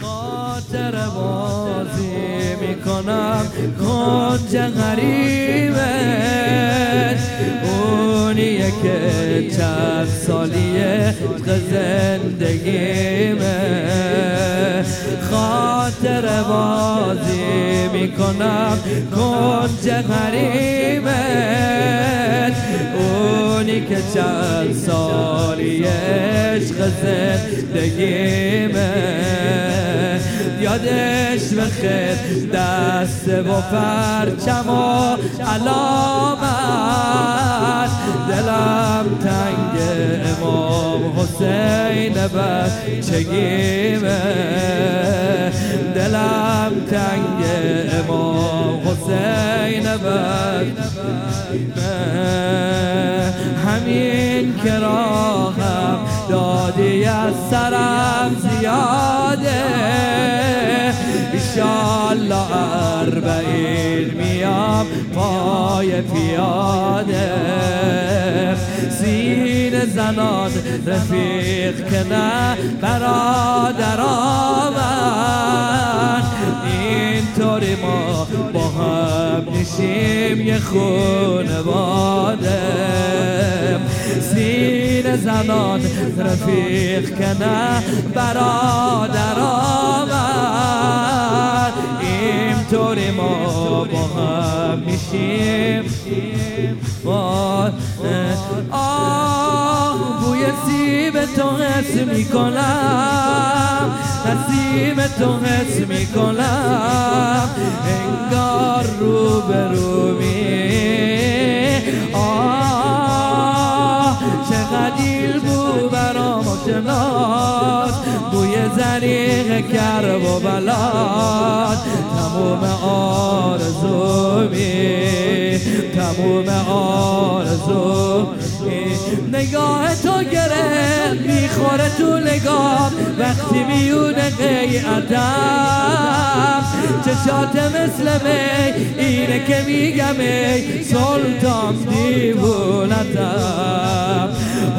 خاطر بازی می‌کنم. کنج غریبه. اونیه که چند سالیه زندگیمه. خاطر بازی می‌کنم. کنج غریبه. اونی که چند سالی عشق زندگیمه؟ یادش بخیر دست و پرچم و علامت. دلم تنگ امام حسین بچگیمه. دلم تنگ امام بچگیمه همین که راهم دادی از سرم زیاده. ایشالله اربعین میام پای پیاده. سین زنان رفیق که نه برادر آمد اینطوری ما با هم نشیم یه خونواده سین زنان رفیق که نه برادر آمد. اینطوری ما با هم میشیم آه سیب تو حس می‌کنم نسیم تو حس می‌کنم انگار رو به رو شناس بوی زریق کرب و بلاد تموم آرزومی تموم آرزو نگاه تو گره می‌خوره تو نگاه. وقتی میونه قیعتم چشات مثل می اینه که میگم ای سلطان دیوونتم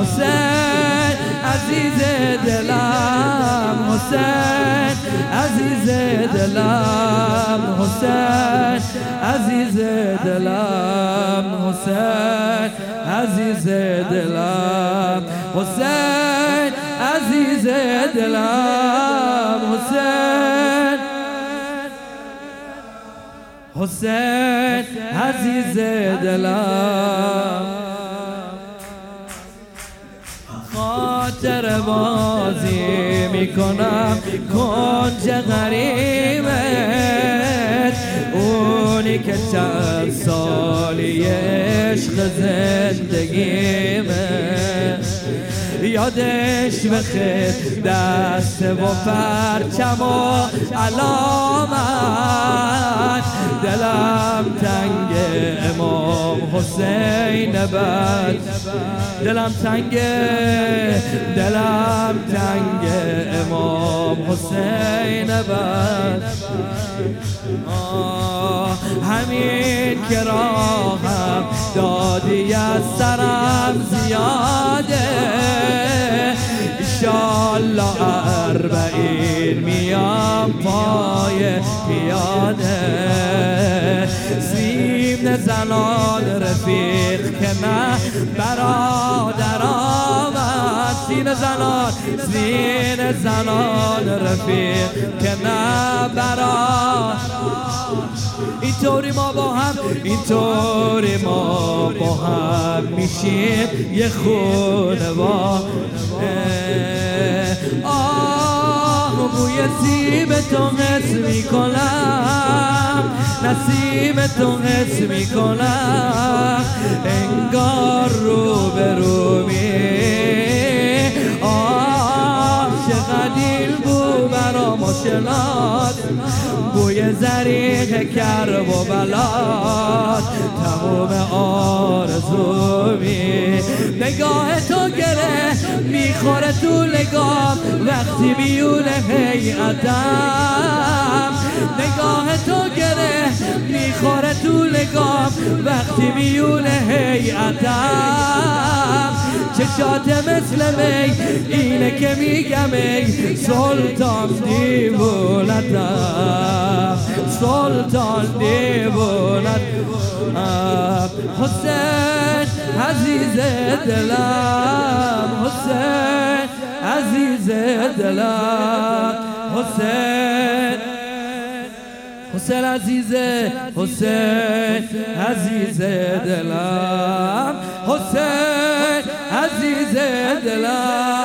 حسین عزیز دلم حسین عزیز دلم حسین عزیز دلم حسین. عزیز دلم حسین عزیز دلم حسین. حسین عزیز دلم. خاطر بازی می‌کنم کنج غریبت. اونی که چند سالی عشق زندگیمه یادش بخیر دست و پرچم و علامت. دلم تنگ امام حسین بد دلم تنگ دلم تنگ امام حسین بد همین که راهم دادی از سرم زیاده. ایشالله اربعین میام پای پیاده. سیم زنان رفیق که نه برادر آمد سین زنان سین زنان رفیق که نه برادر اینطوری ما با هم اینطوری ما با هم میشیم یه با آه بوی سیب تو حس می‌کنم نسیم تو حس می‌کنم انگار رو به رو آه چقدر بو برام شناد بوی زریق کرب و بلاد. تموم آرزومی. نگاه تو گره می‌خوره تو نگاه وقتی میونه هیئتم نگاه تو گره می‌خوره تو نگاه وقتی میونه هیئتم چشات مثل می اینه که میگم ای سلطان دیوونتم سلطان دیوونت. حسین عزیز دلم حسین عزیز دلم. حسین حسین عزیز حسین عزیز دلم. حسین زاد الآن